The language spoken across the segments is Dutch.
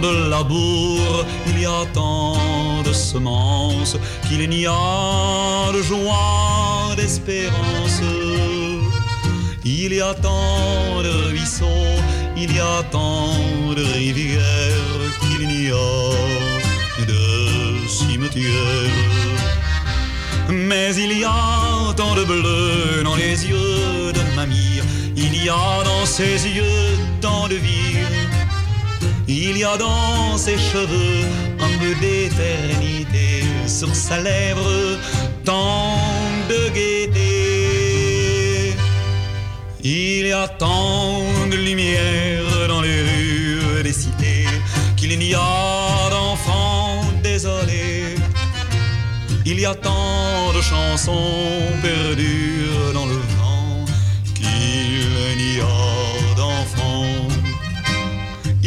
de labour, il y a tant de semences qu'il n'y a de joie, d'espérance. Il y a tant de ruisseaux, il y a tant de rivières qu'il n'y a de cimetières. Mais il y a tant de bleu dans les yeux de mamie, il y a dans ses yeux tant de vie. Il y a dans ses cheveux un peu d'éternité, sur sa lèvre tant de gaieté. Il y a tant de lumière dans les rues des cités qu'il n'y a d'enfants désolés. Il y a tant de chansons perdues dans le vent qu'il n'y a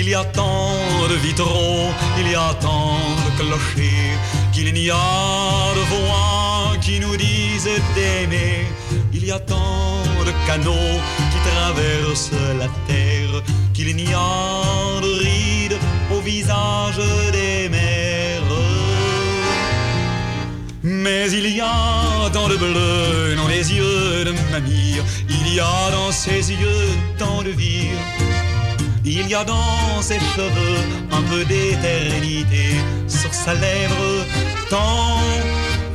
il y a tant de vitraux, il y a tant de clochers, qu'il n'y a de voix qui nous disent d'aimer. Il y a tant de canaux qui traversent la terre, qu'il n'y a de rides au visage des mers. Mais il y a tant de bleu dans les yeux de mamie, il y a dans ses yeux tant de vie. Il y a dans ses cheveux un peu d'éternité, sur sa lèvre tant,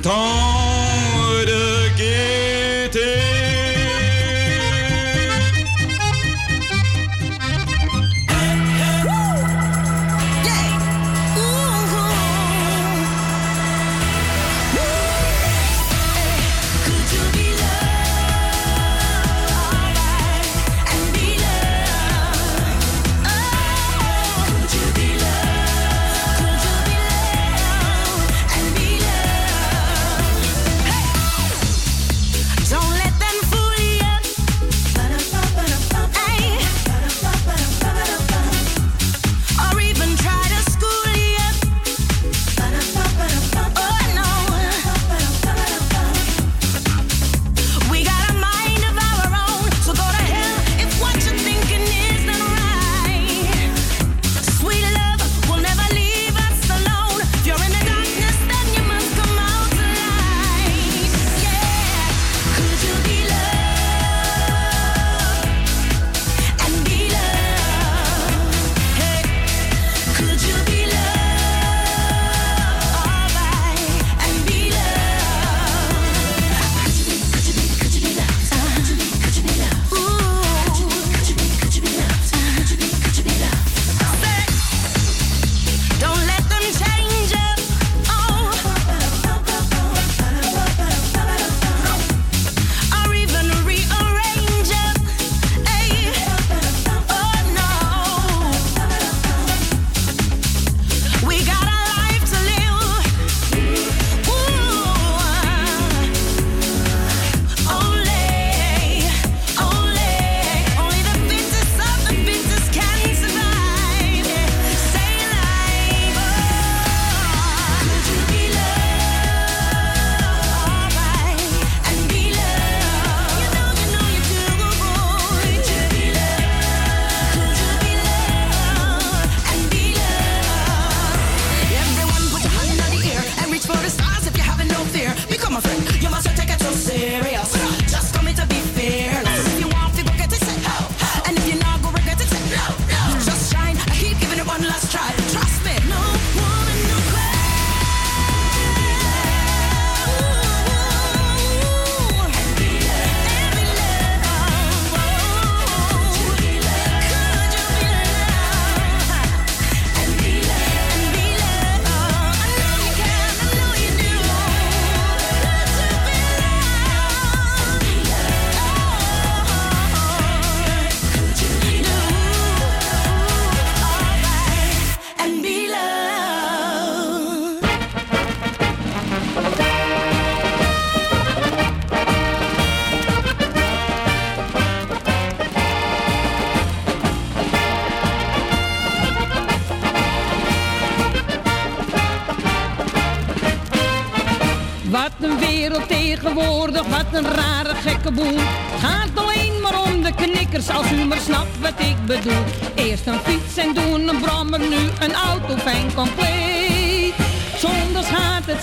tant de gaieté.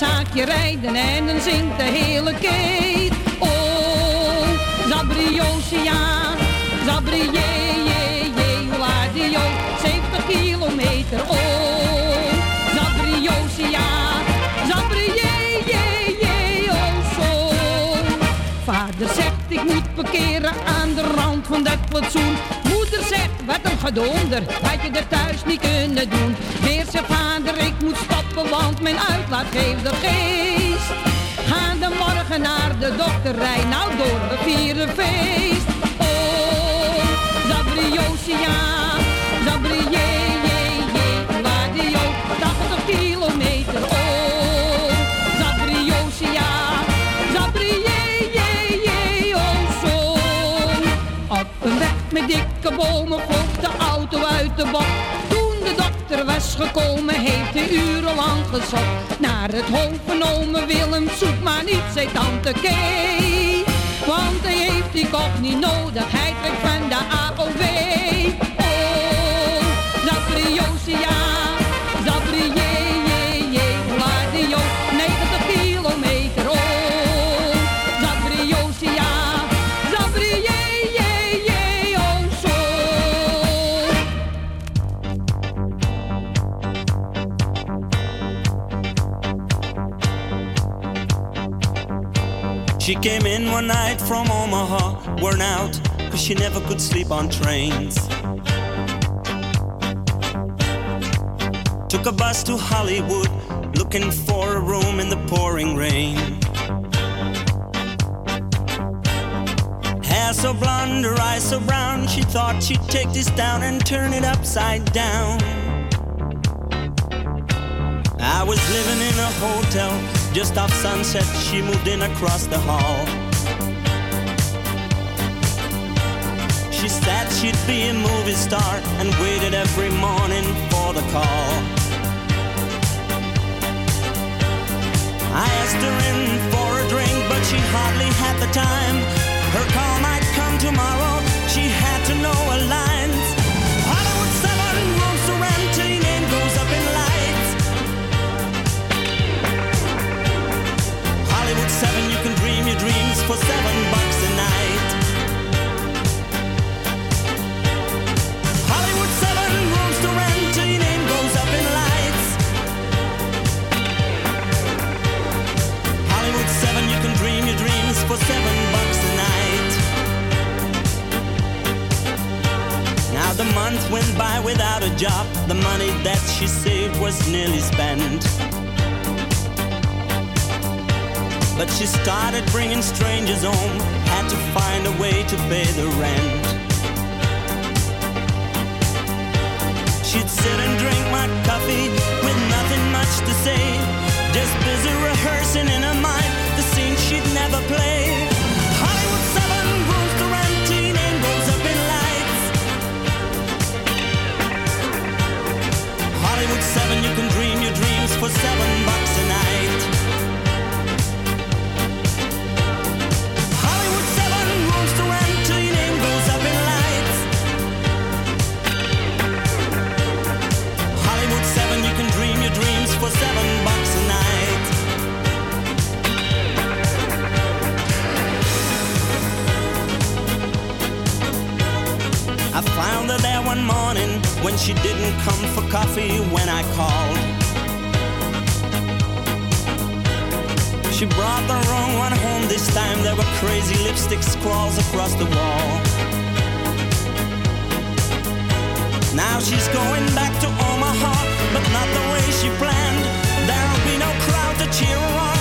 Zaakje rijden en dan zingt de hele keet. Oh, Zabriosia, Zabrie, je, je, je, 70 kilometer. Oh, Zabriosia, Zabrie, je, je, je, oh zo. Vader zegt ik moet parkeren aan de rand van dat plantsoen. Gedonder, had je er thuis niet kunnen doen. Weer zegt vader, ik moet stoppen, want mijn uitlaat geeft de geest. Ga de morgen naar de dokter, rij nou door, we vieren feest. Oh, Zabriosia, Zabrie, je, je, ook 80 kilometer. Oh, Zabriosia, Zabrie, je, je, oh zo. Op een weg met dikke bomen gekomen, heeft hij urenlang gezocht. Naar het hoofd genomen, Willem, zoek maar niet, zei tante Kee. Want hij heeft die kop niet nodig, hij trekt van de AOW. Oh, Zabrie, in one night from Omaha, worn out, cause she never could sleep on trains. Took a bus to Hollywood, looking for a room in the pouring rain. Hair so blonde, her eyes so brown, she thought she'd take this down and turn it upside down. I was living in a hotel just off sunset. She moved in across the hall. She'd be a movie star and waited every morning for the call. I asked her in for a drink, but she hardly had the time. Her call might come tomorrow. She had to know her lines. Hollywood 7 rooms to rent till your name goes up in lights. Hollywood 7, you can dream your dreams for seven bucks was nearly spent. But she started bringing strangers home, had to find a way to pay the rent. She'd sit and drink my coffee with nothing much to say, just busy rehearsing in her mind the scene she'd never play. For seven bucks a night. Hollywood 7 rooms to rent your name goes up in lights. Hollywood 7, you can dream your dreams for seven bucks a night. I found her there one morning when she didn't come for coffee when I called. She brought the wrong one home this time. There were crazy lipstick scrawls across the wall. Now she's going back to Omaha, but not the way she planned. There'll be no crowd to cheer her on,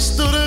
Karıştırın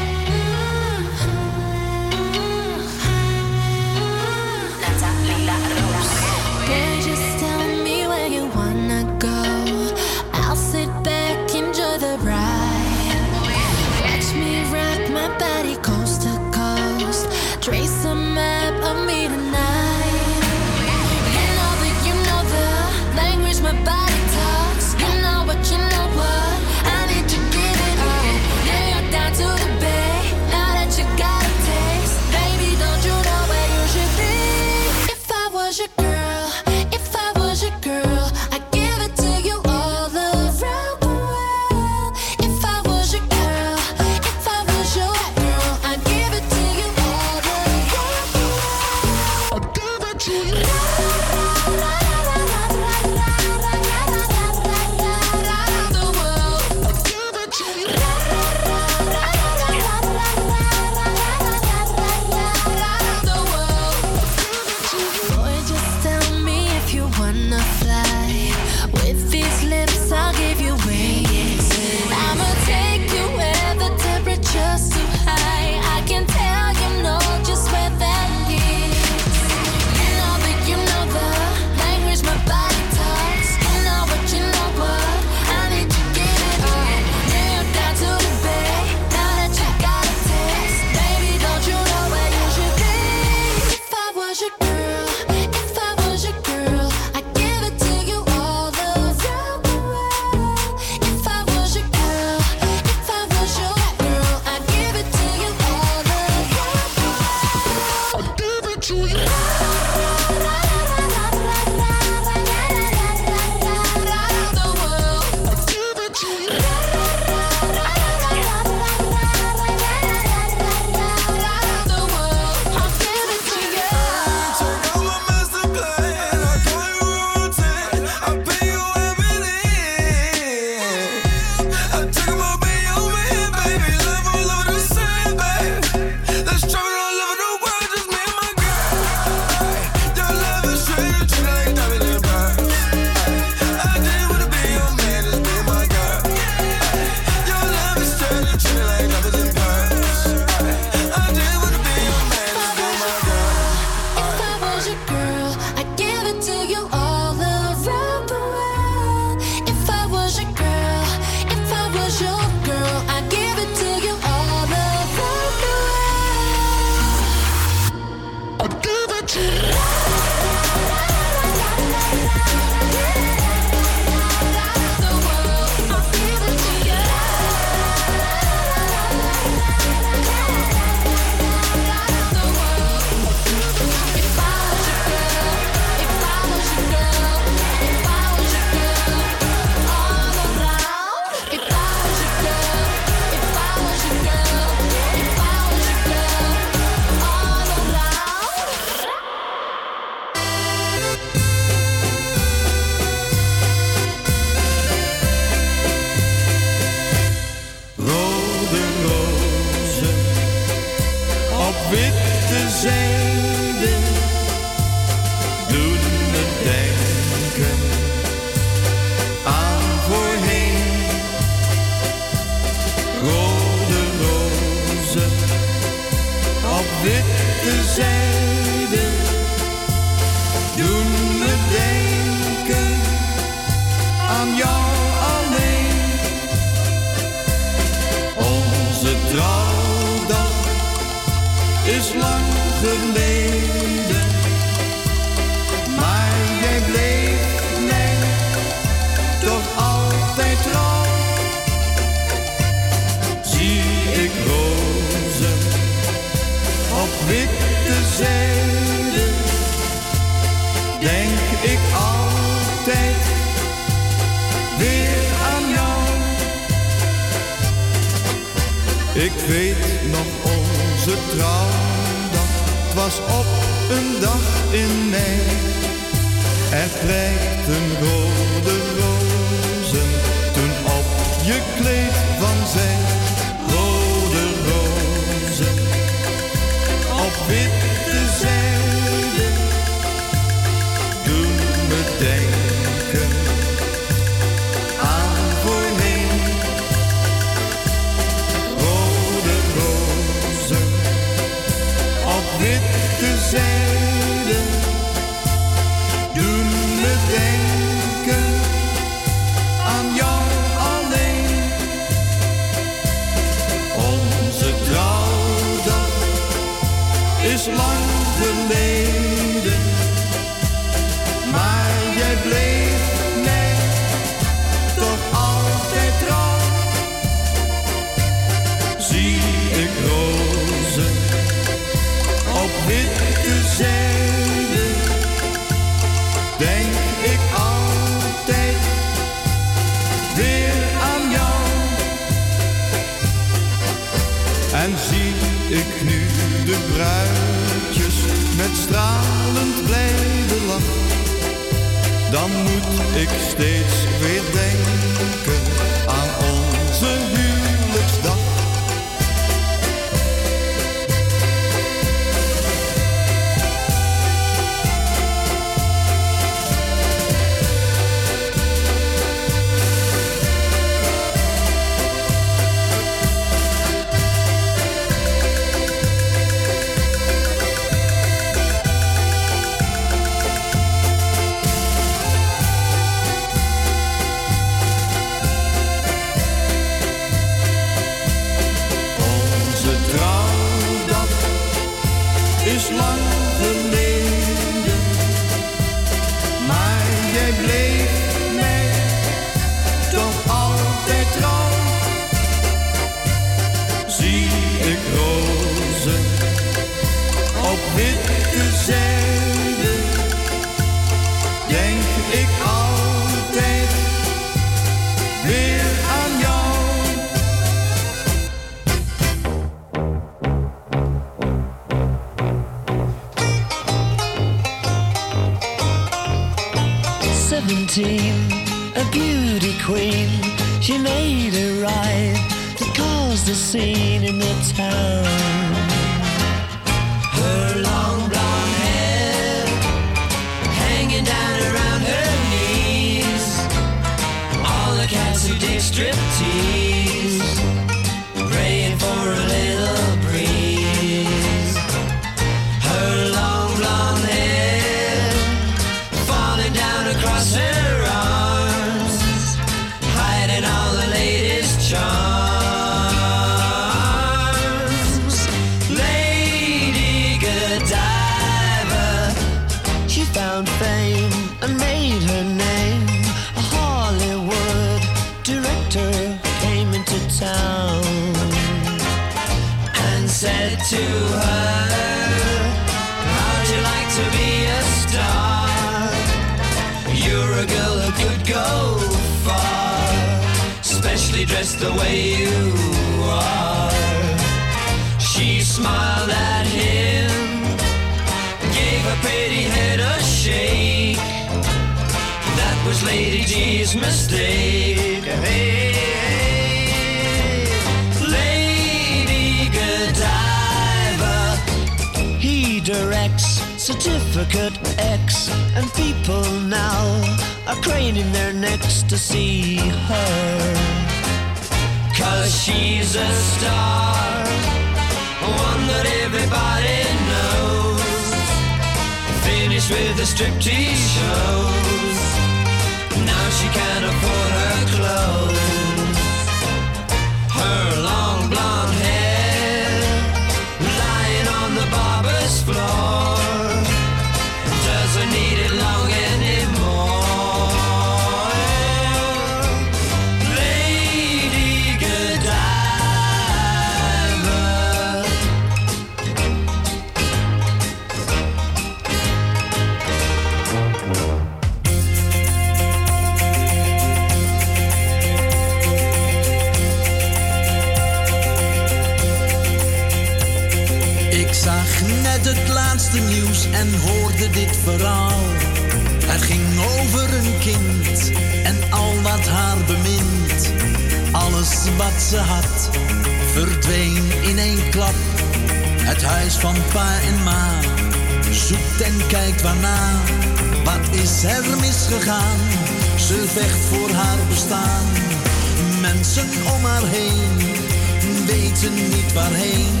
We weten niet waarheen.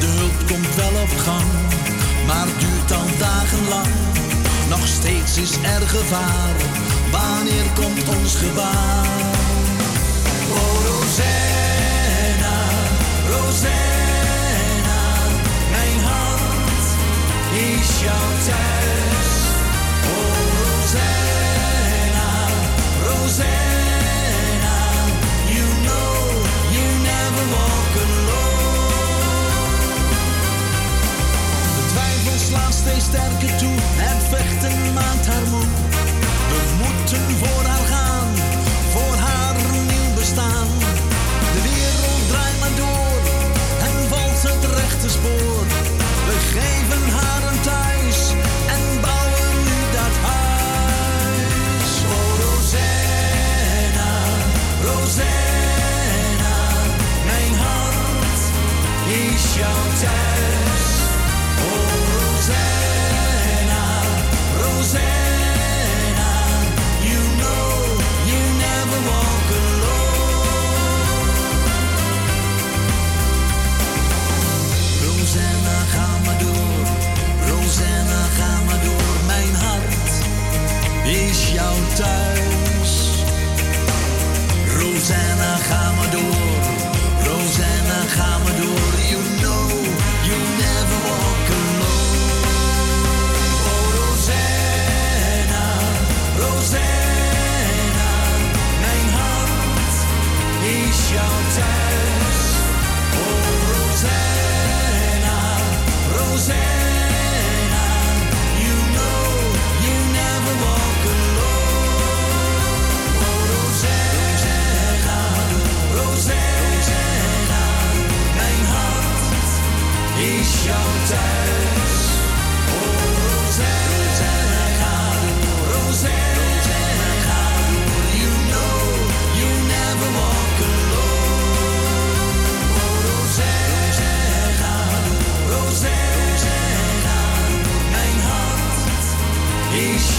De hulp komt wel op gang, maar duurt al dagenlang. Nog steeds is er gevaar, wanneer komt ons gebaar? Oh Rosanna, Rosanna, mijn hand is jouw thuis. Oh Rosanna, Rosanna. De twijfel slaat steeds sterker toe, het vechten maakt haar moe. We moeten voor haar gaan. van thuis. Rosanna, ga maar door. Rosanna, ga maar door. You know, you never walk alone. Oh, Rosanna, Rosanna. Mijn hand is jouw thuis. Oh, Rosanna, Rosanna.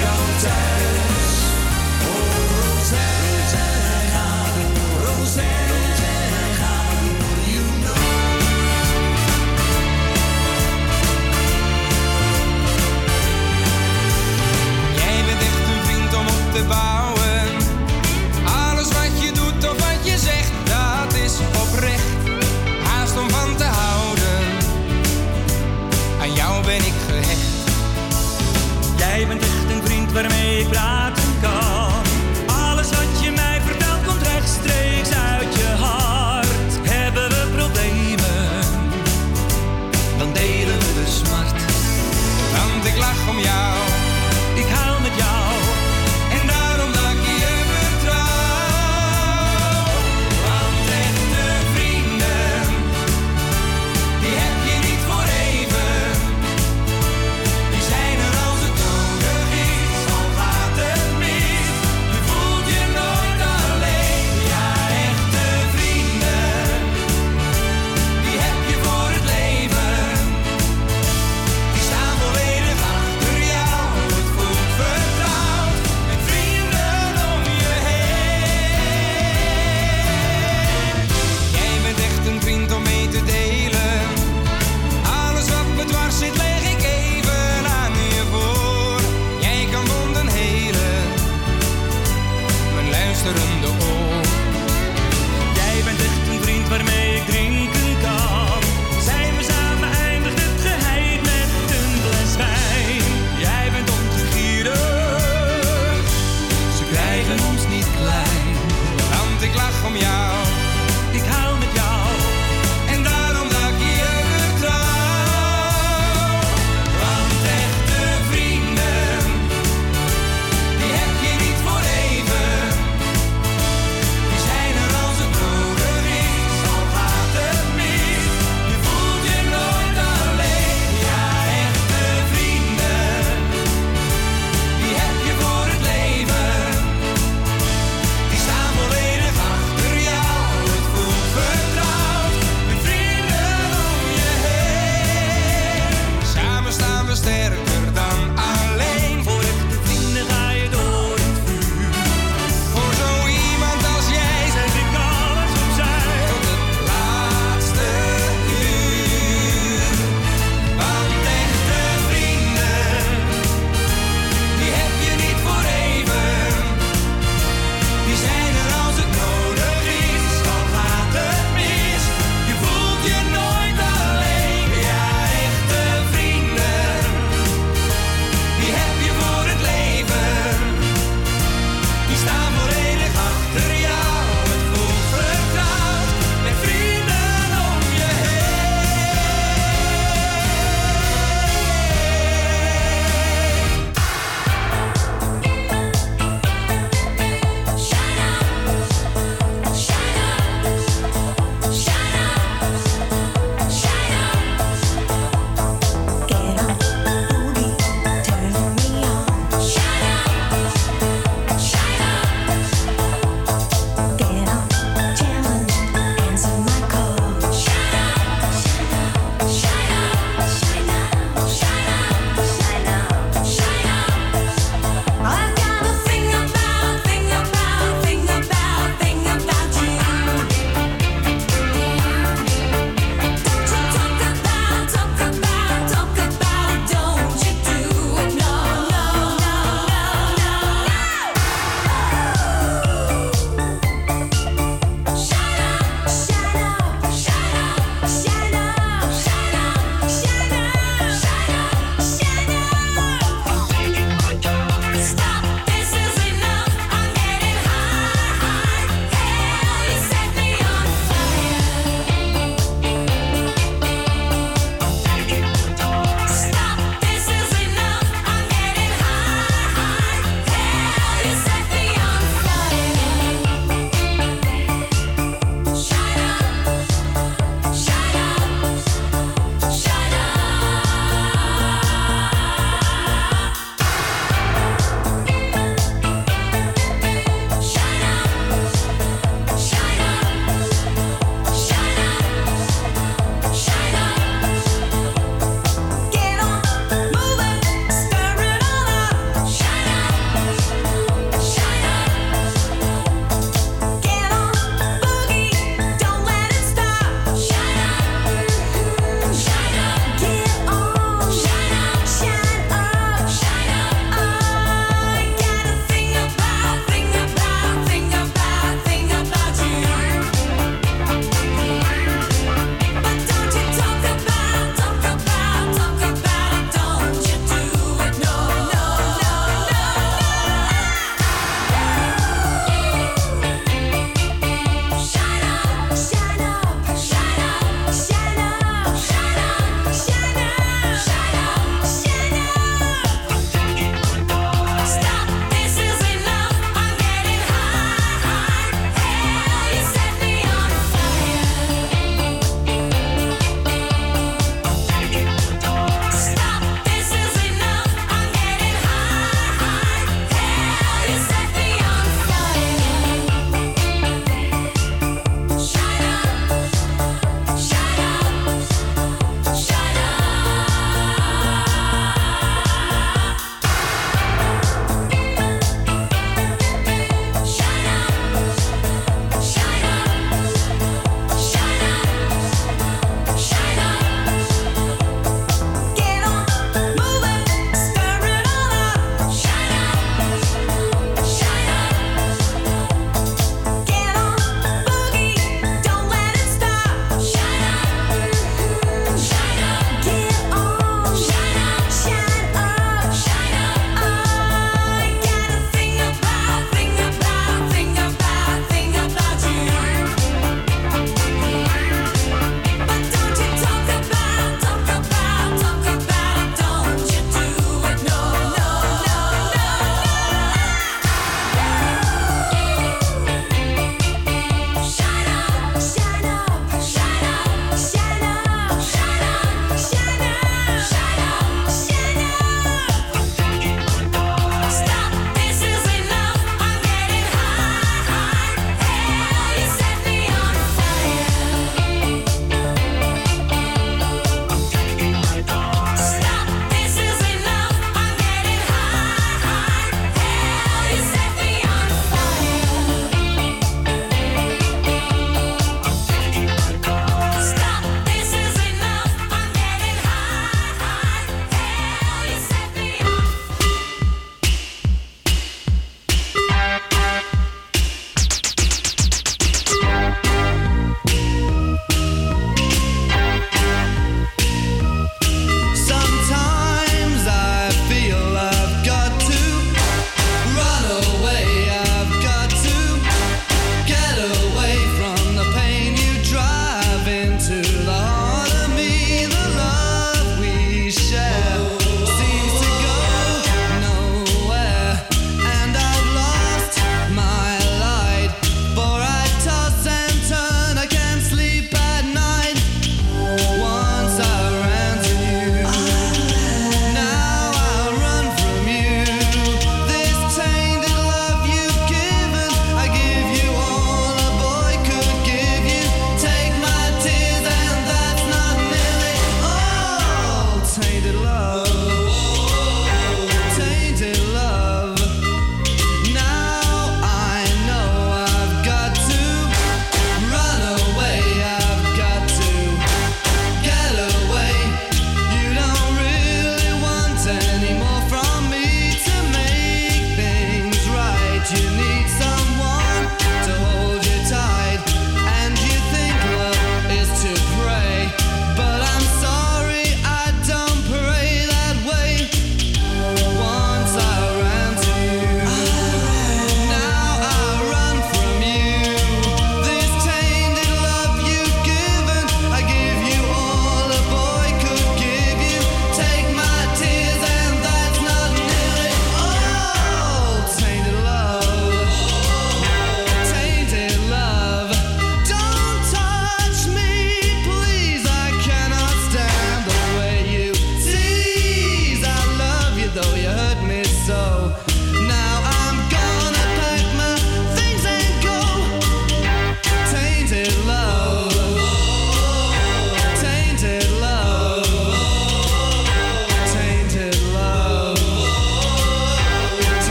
your time. waarmee ik praat.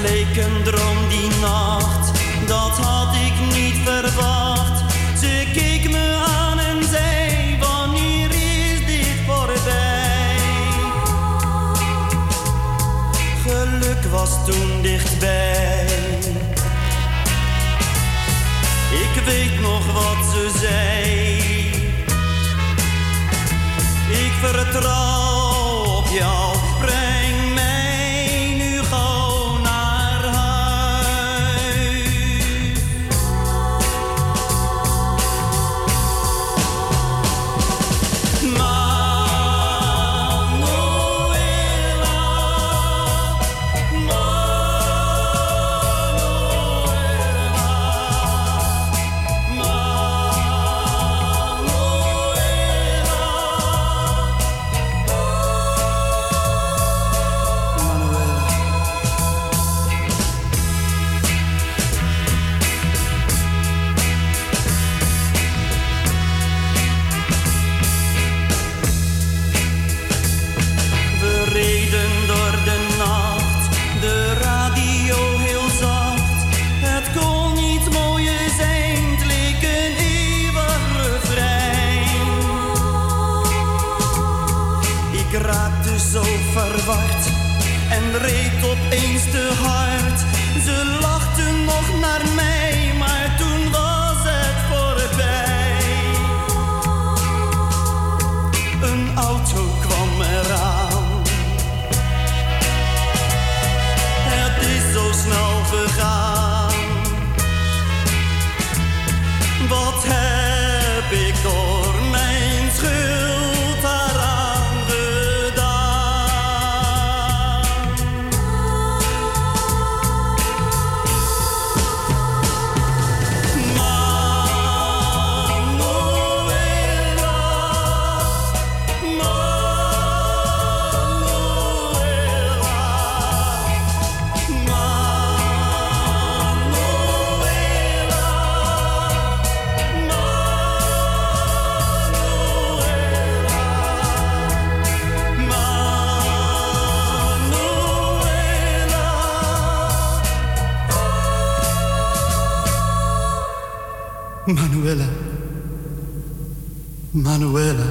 Leek een droom die nacht, dat had ik niet verwacht. Ze keek me aan en zei: Wanneer is dit voorbij? Geluk was toen dichtbij. Ik weet nog wat ze zei. Ik vertrouw. Manuela.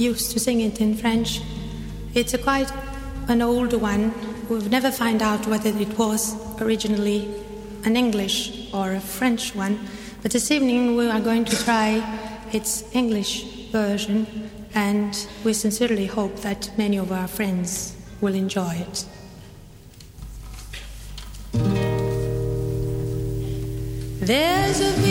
Used to sing it in French. It's a quite an old one. We've never found out whether it was originally an English or a French one. But this evening we are going to try its English version, and we sincerely hope that many of our friends will enjoy it. There's a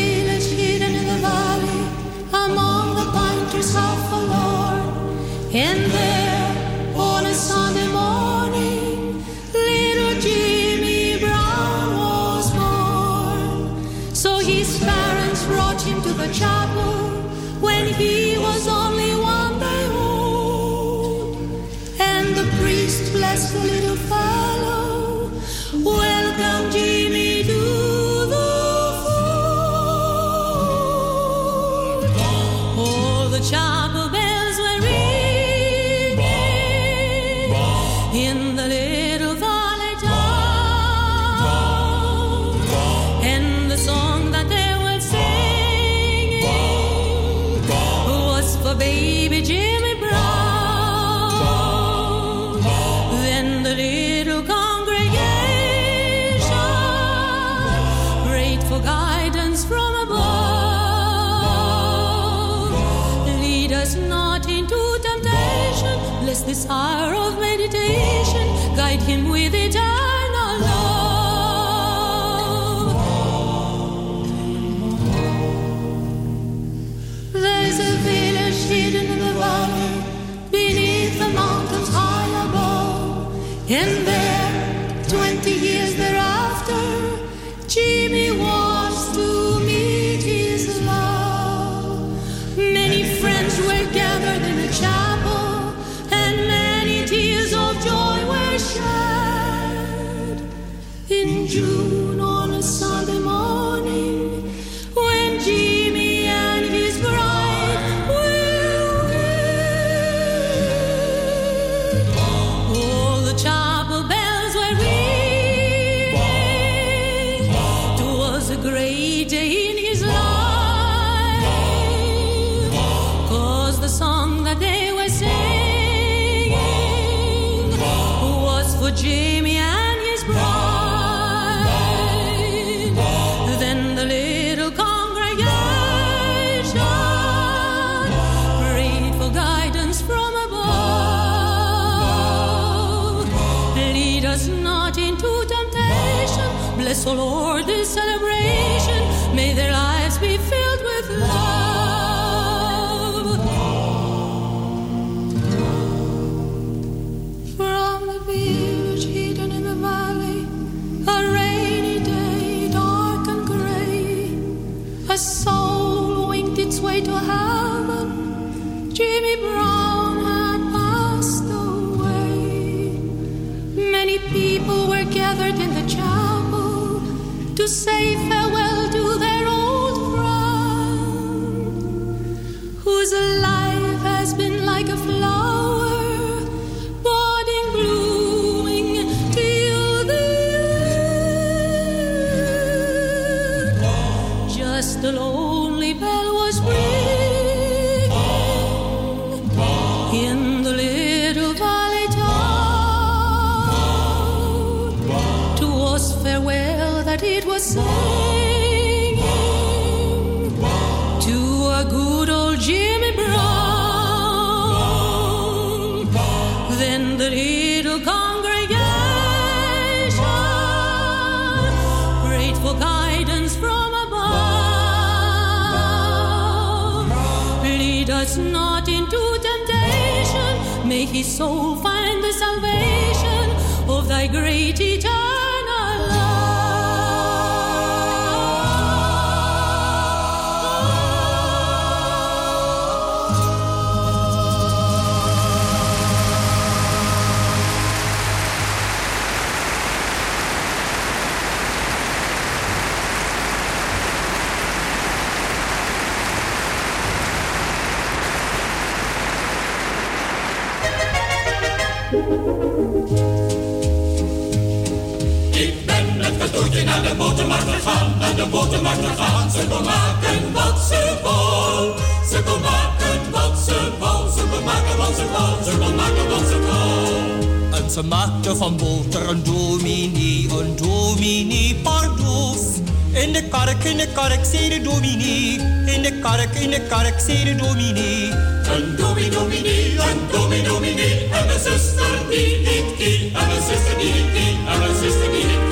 desire of meditation, guide him with it. his soul find the salvation of thy great Ze maakte van boter een dominee, een dominee pardoes. In de kark, in de kark, zei de dominee. In de kark, in de kark, zei de dominee. Een dominee, dominee, een dominee, dominee. En een zuster die ik die, en een zuster die ik die, en een zuster die ik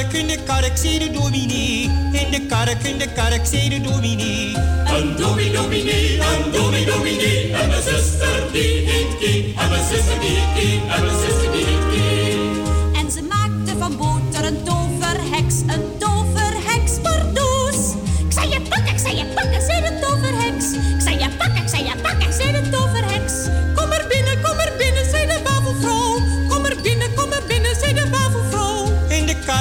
kark, in de kark, zei de dominee. In de kark, in de kark, zei de dominee. Een dominee, dominee, een dominee, dominee. En mijn zuster die heet Kie, en mijn zuster die heet Kie, en mijn zuster die heet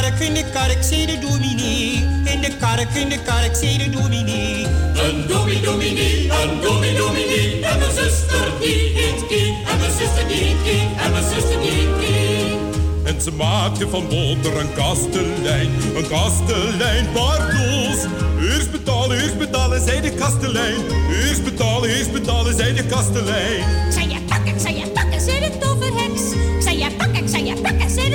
kark, in de kark, zei de dominee. In de kark, in de kark, zei de dominee. Een dominee, dominee, een dominee, dominee. En mijn zuster die heet Kie. En mijn zuster die heet Kie. En mijn zuster die heet Kie. En ze maakte van boter een kastelein, een kastelein, pardoes. Eerst betalen, eerst betalen, zei de kastelein. Eerst betalen, eerst betalen, zei de kastelein. Zei je pakken, ik zei je pakken, zei de toverheks. Zei je pakken, zei je pakken, zei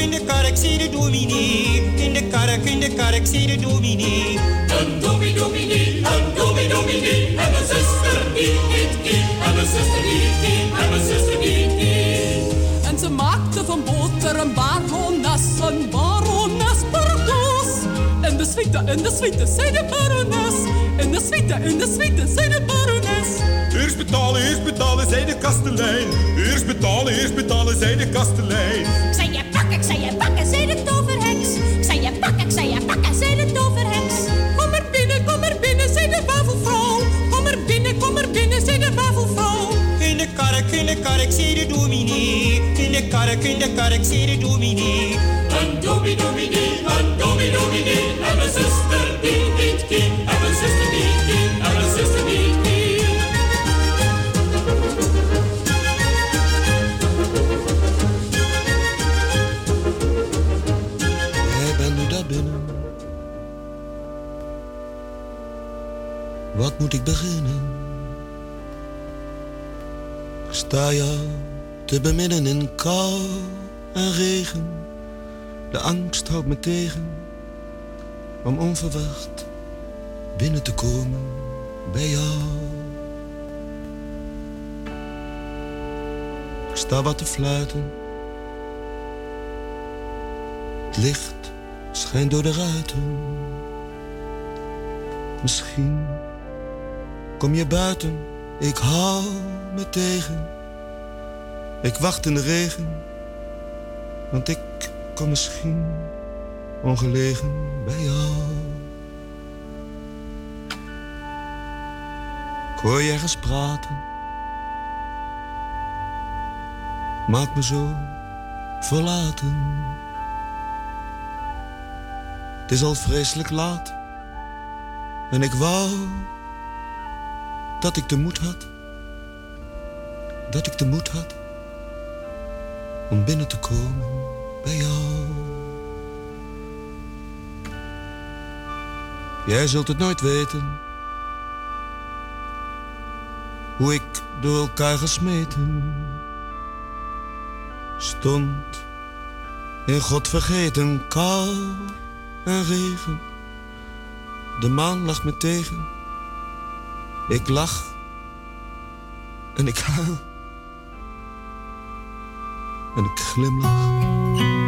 in de kark, zei de dominee. In de kark, in de kark, zei de dominee. Een dominee, dominee, een dominee, dominee. En mijn zuster die heet Kie. En mijn zuster die Kie. En mijn zuster die. En ze maakte van boter een barones, een barones pardoes. En de suite, en de suite, zei de barones. En de suite, en de suite, zei de barones. Eerst betalen, eerst betalen, zei de kastelein. Eerst betalen, eerst betalen, zei de kastelein. Zei je ik zei je pakken, zei de toverheks. Ik zei je pakken, ik zei je pakken, zei de toverheks. Kom er binnen, kom er binnen, zei de wafelvrouw. Kom er binnen, kom er binnen, zei de wafelvrouw. In de kark, in de kark, zei de dominee. In de kark, in de kark, zei de dominee. Een dominee, dominee, een dominee, dominee. En mijn zuster die heet Kie. En mijn zuster die moet ik beginnen? Ik sta jou te beminnen in kou en regen. De angst houdt me tegen om onverwacht binnen te komen bij jou. Ik sta wat te fluiten. Het licht schijnt door de ruiten. Misschien kom je buiten, ik hou me tegen. Ik wacht in de regen, want ik kom misschien ongelegen bij jou. Ik hoor je ergens praten, maak me zo verlaten. Het is al vreselijk laat. En ik wou dat ik de moed had. Dat ik de moed had om binnen te komen bij jou. Jij zult het nooit weten. Hoe ik door elkaar gesmeten stond in God vergeten kou en regen. De maan lag me tegen. Ik lach en ik huil en ik glimlach.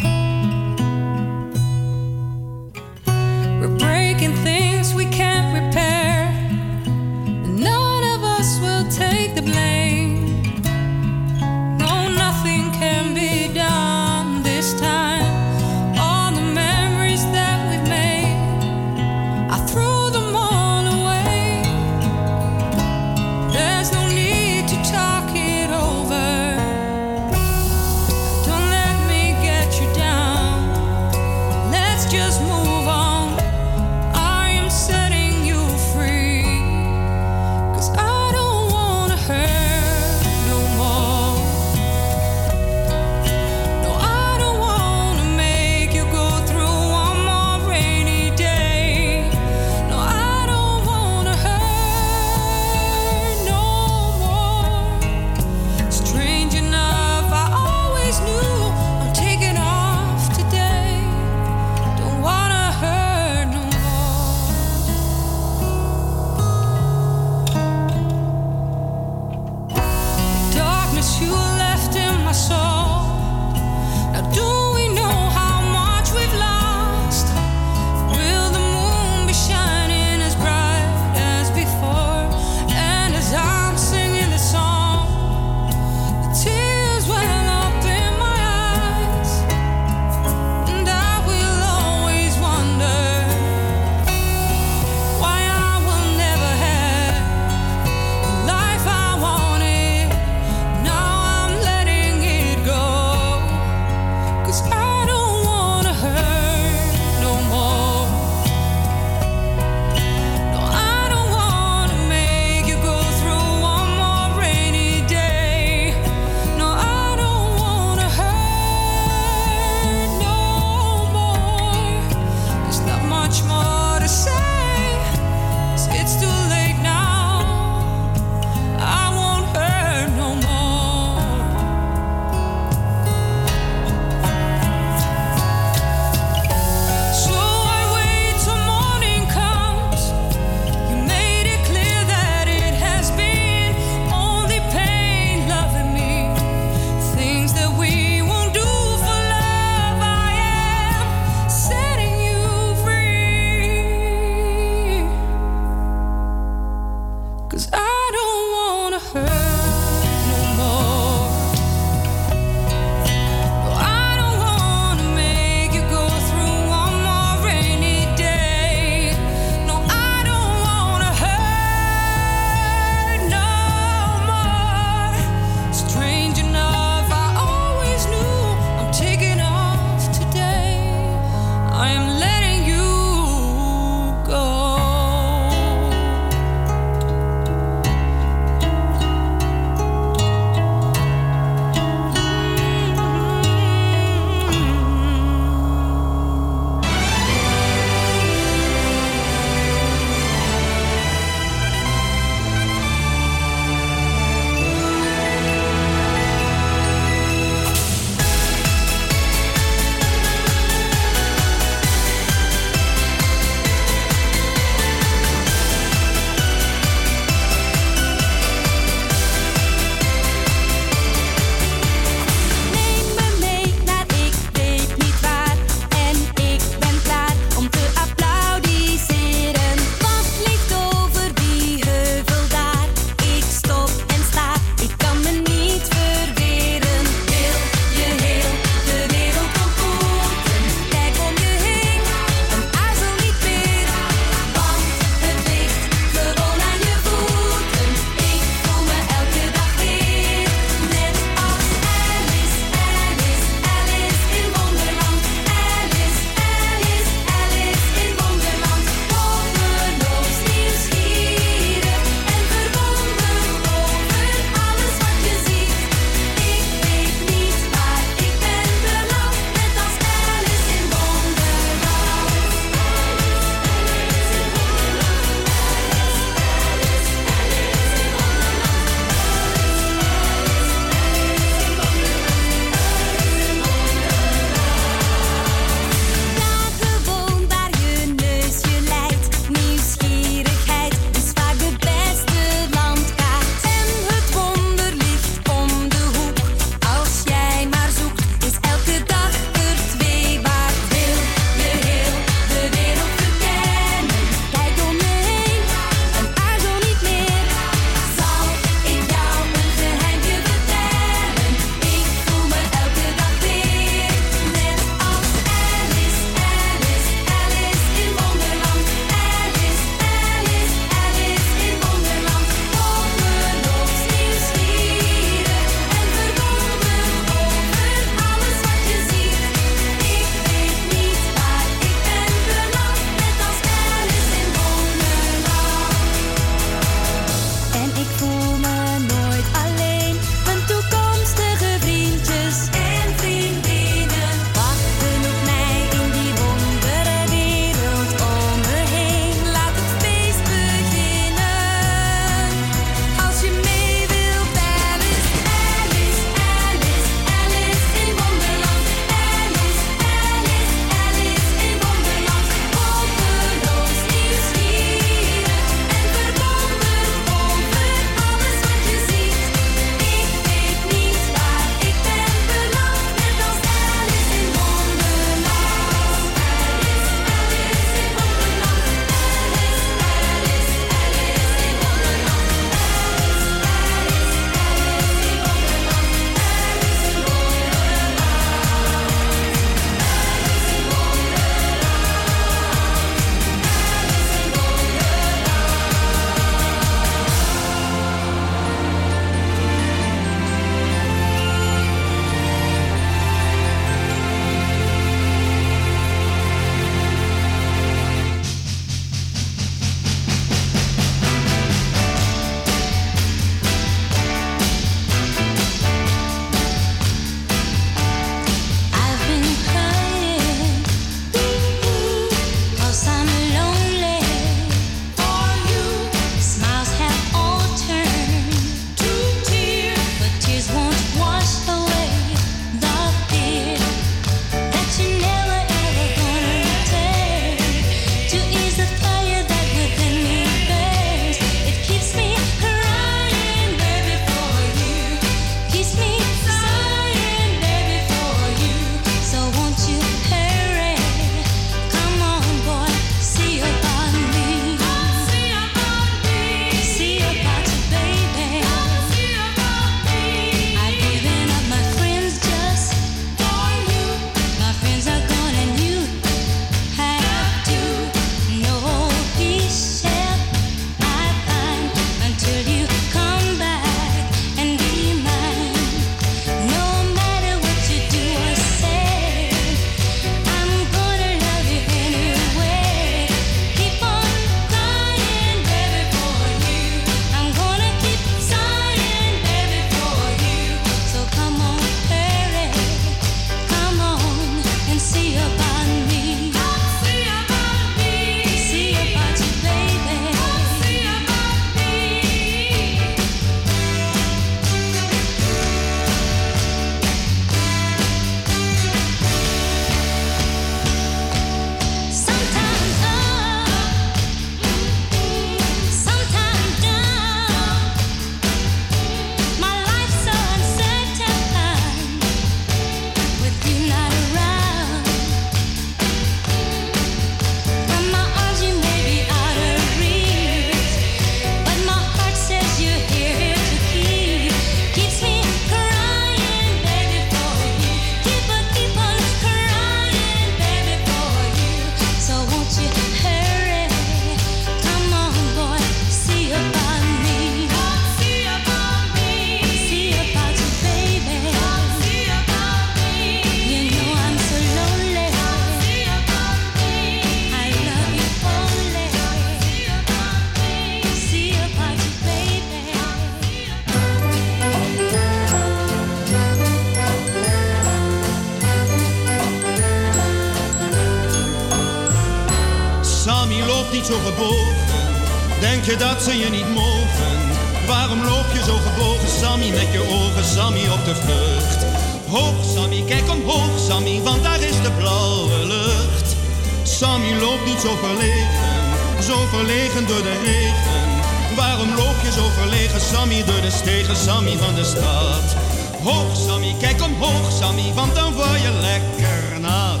Hoog, Sammy, kijk omhoog, Sammy, want dan word je lekker nat.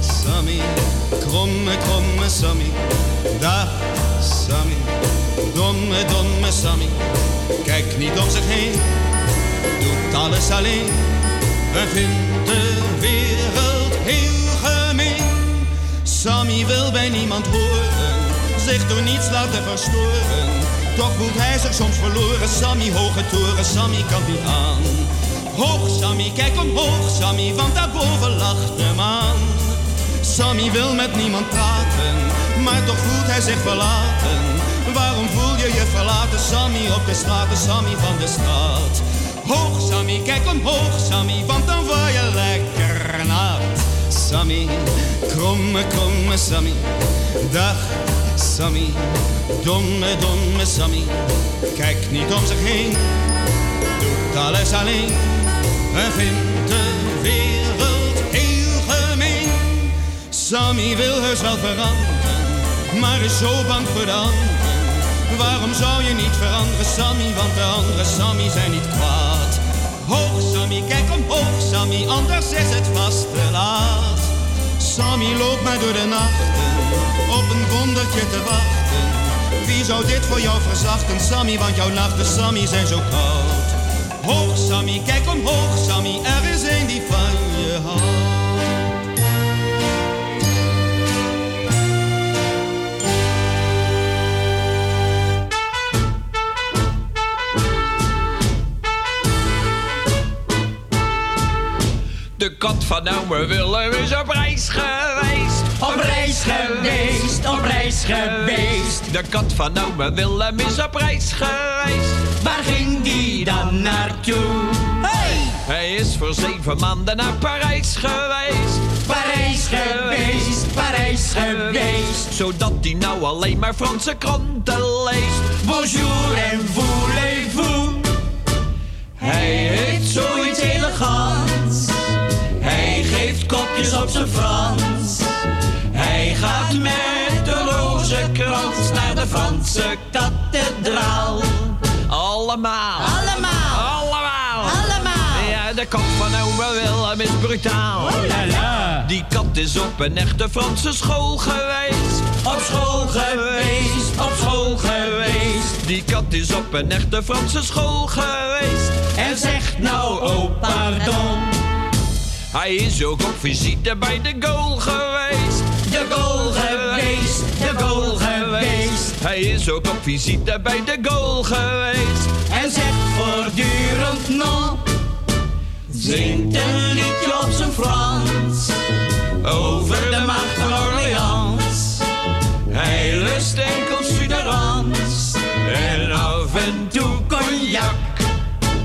Sammy, kromme, kromme Sammy, dag Sammy, domme, domme Sammy. Kijk niet om zich heen, doet alles alleen en vindt de wereld heel gemeen. Sammy wil bij niemand horen, zich door niets laten verstoren. Toch voelt hij zich soms verloren, Sammy, hoge toren, Sammy kan niet aan. Hoog Sammy, kijk omhoog Sammy, want daarboven lacht de maan. Sammy wil met niemand praten, maar toch voelt hij zich verlaten. Waarom voel je je verlaten, Sammy, op de straten, Sammy van de stad? Hoog Sammy, kijk omhoog Sammy, want dan word je lekker nat. Sammy, kromme, kromme Sammy, dag Sammy, domme, domme Sammy. Kijk niet om zich heen, doet alles alleen en vindt de wereld heel gemeen. Sammy wil heus wel veranderen, maar is zo bang voor de anderen. Waarom zou je niet veranderen, Sammy? Want de andere Sammy zijn niet kwaad. Hoog Sammy, kijk omhoog Sammy, anders is het vast te laat. Sammy loopt maar door de nachten, op een wondertje te wachten. Wie zou dit voor jou verzachten, Sammy? Want jouw nachten, Sammy, zijn zo koud. Hoog Sammy, kijk omhoog Sammy, er is een die van je houdt. De kat van ome Willem is op reis geweest. Op reis geweest, op reis geweest. De kat van ome Willem is op reis geweest. Waar ging die dan naartoe? Hey! Hij is voor zeven maanden naar Parijs geweest. Parijs geweest, Parijs geweest. Zodat hij nou alleen maar Franse kranten leest. Bonjour en voulez-vous. Hij heeft zoiets elegants. Kopjes op zijn Frans. Hij gaat met de rozenkrans naar de Franse kathedraal. Allemaal. Allemaal. Allemaal. Allemaal. Ja, de kat van ome Willem is brutaal. Oh la la. Die kat is op een echte Franse school geweest. Op school geweest, op school geweest. Die kat is op een echte Franse school geweest. En zegt nou, oh pardon. Hij is ook op visite bij de goal geweest. De goal geweest, de goal geweest. Hij is ook op visite bij de goal geweest. En zegt voortdurend no. Zingt een liedje op zijn Frans. Over de macht van Orleans. Hij lust enkel suderans. En af en toe cognac.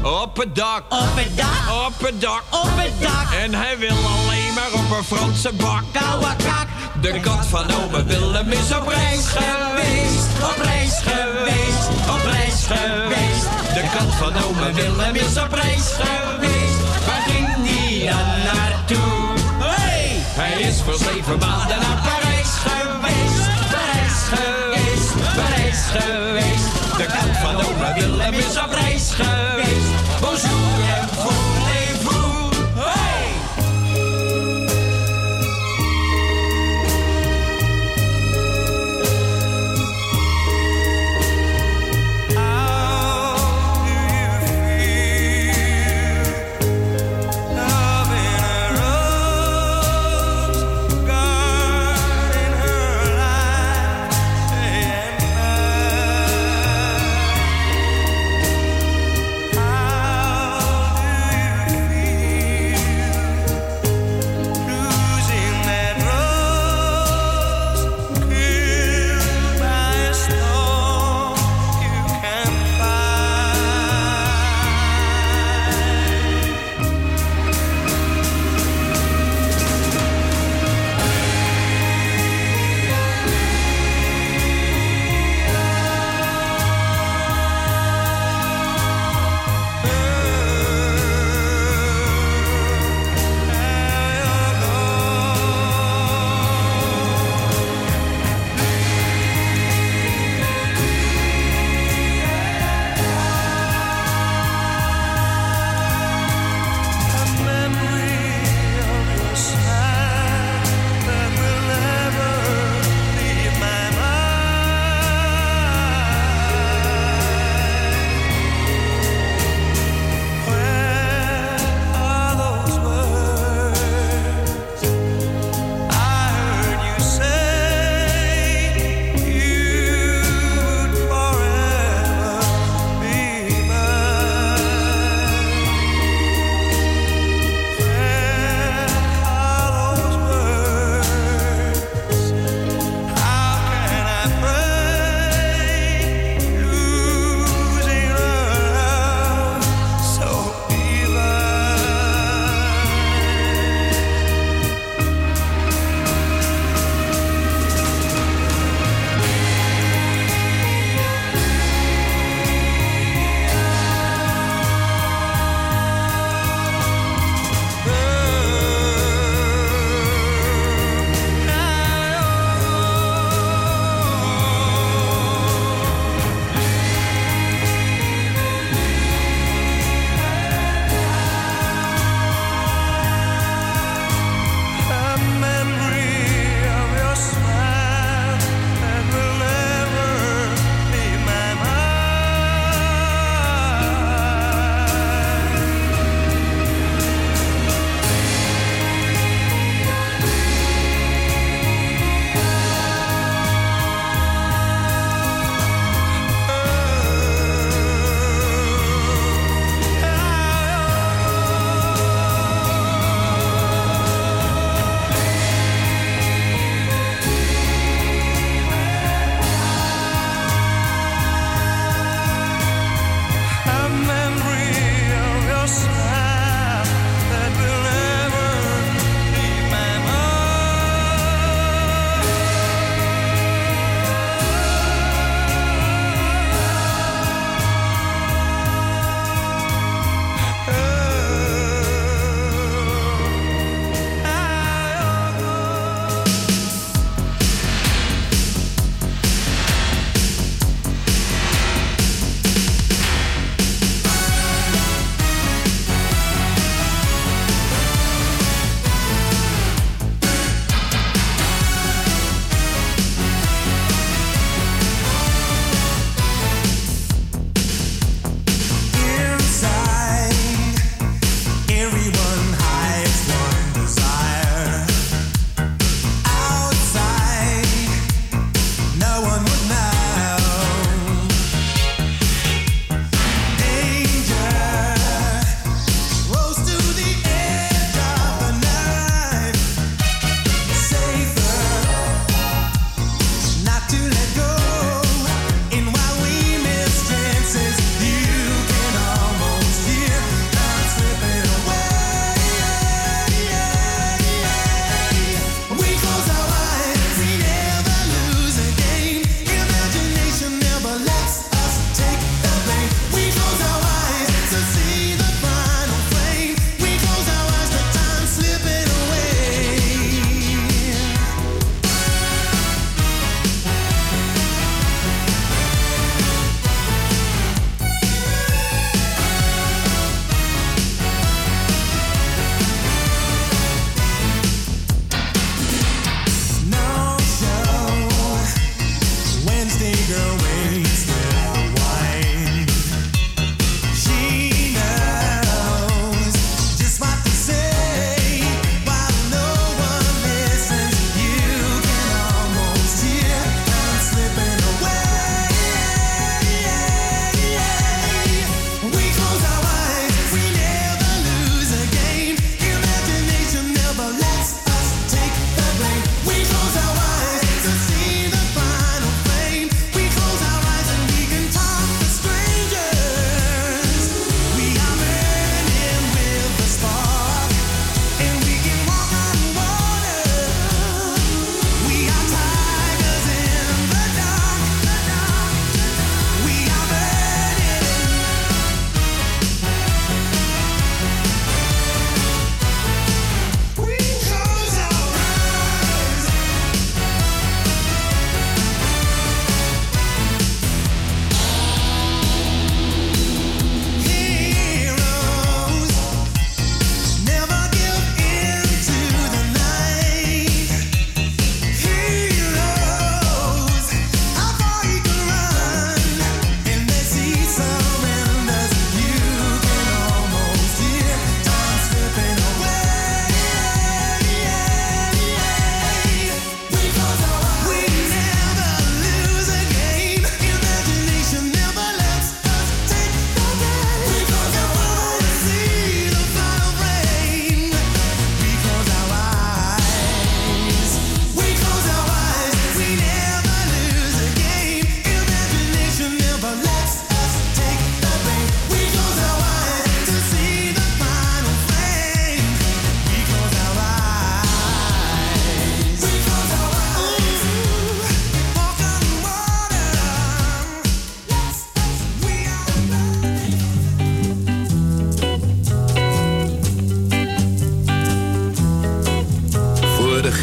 Op het dak. Op het dak. Op het dak. Op het dak. En hij wil alleen maar op een Franse bak. Koude kak. De kat van ome Willem is op reis geweest. Op reis geweest. Op reis geweest. De kat van ome Willem is op reis geweest. Waar ging die dan naartoe? Hey! Hij is voor zeven maanden naar Parijs geweest. Parijs geweest. Parijs geweest. De kat van Willem is op reis geweest. Bonjour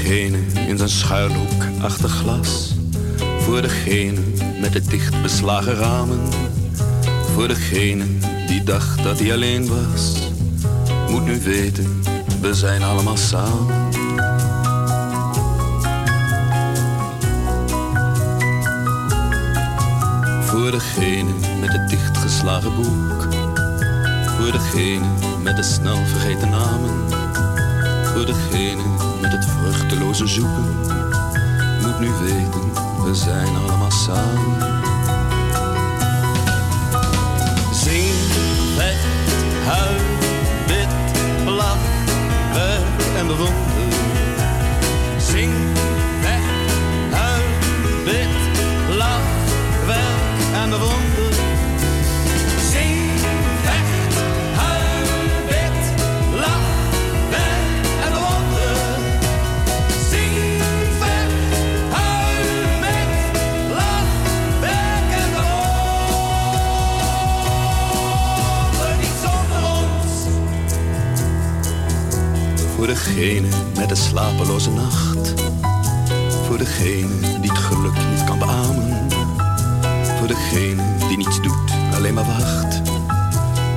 degene in zijn schuilhoek achter glas. Voor degene met de dichtbeslagen ramen. Voor degene die dacht dat hij alleen was. Moet nu weten, we zijn allemaal samen. Voor degene met het dichtgeslagen boek. Voor degene met de snel vergeten namen voor degene met het vruchteloze zoeken, moet nu weten, we zijn allemaal samen. Zing, vecht, huil degene met de slapeloze nacht. Voor degene die het geluk niet kan beamen. Voor degene die niets doet, alleen maar wacht.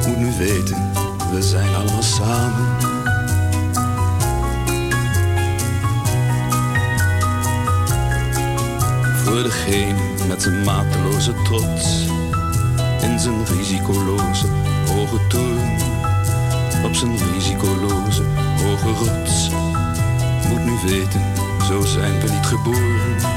Moet nu weten, we zijn allemaal samen. Voor degene met zijn mateloze trots. in zijn risicoloze hoge toon. Op zijn risicoloze hoge rots. Moet nu weten, zo zijn we niet geboren.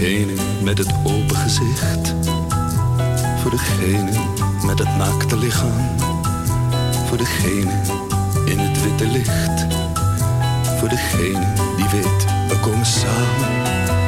degene met het open gezicht. Voor degene met het naakte lichaam. Voor degene in het witte licht. Voor degene die weet, we komen samen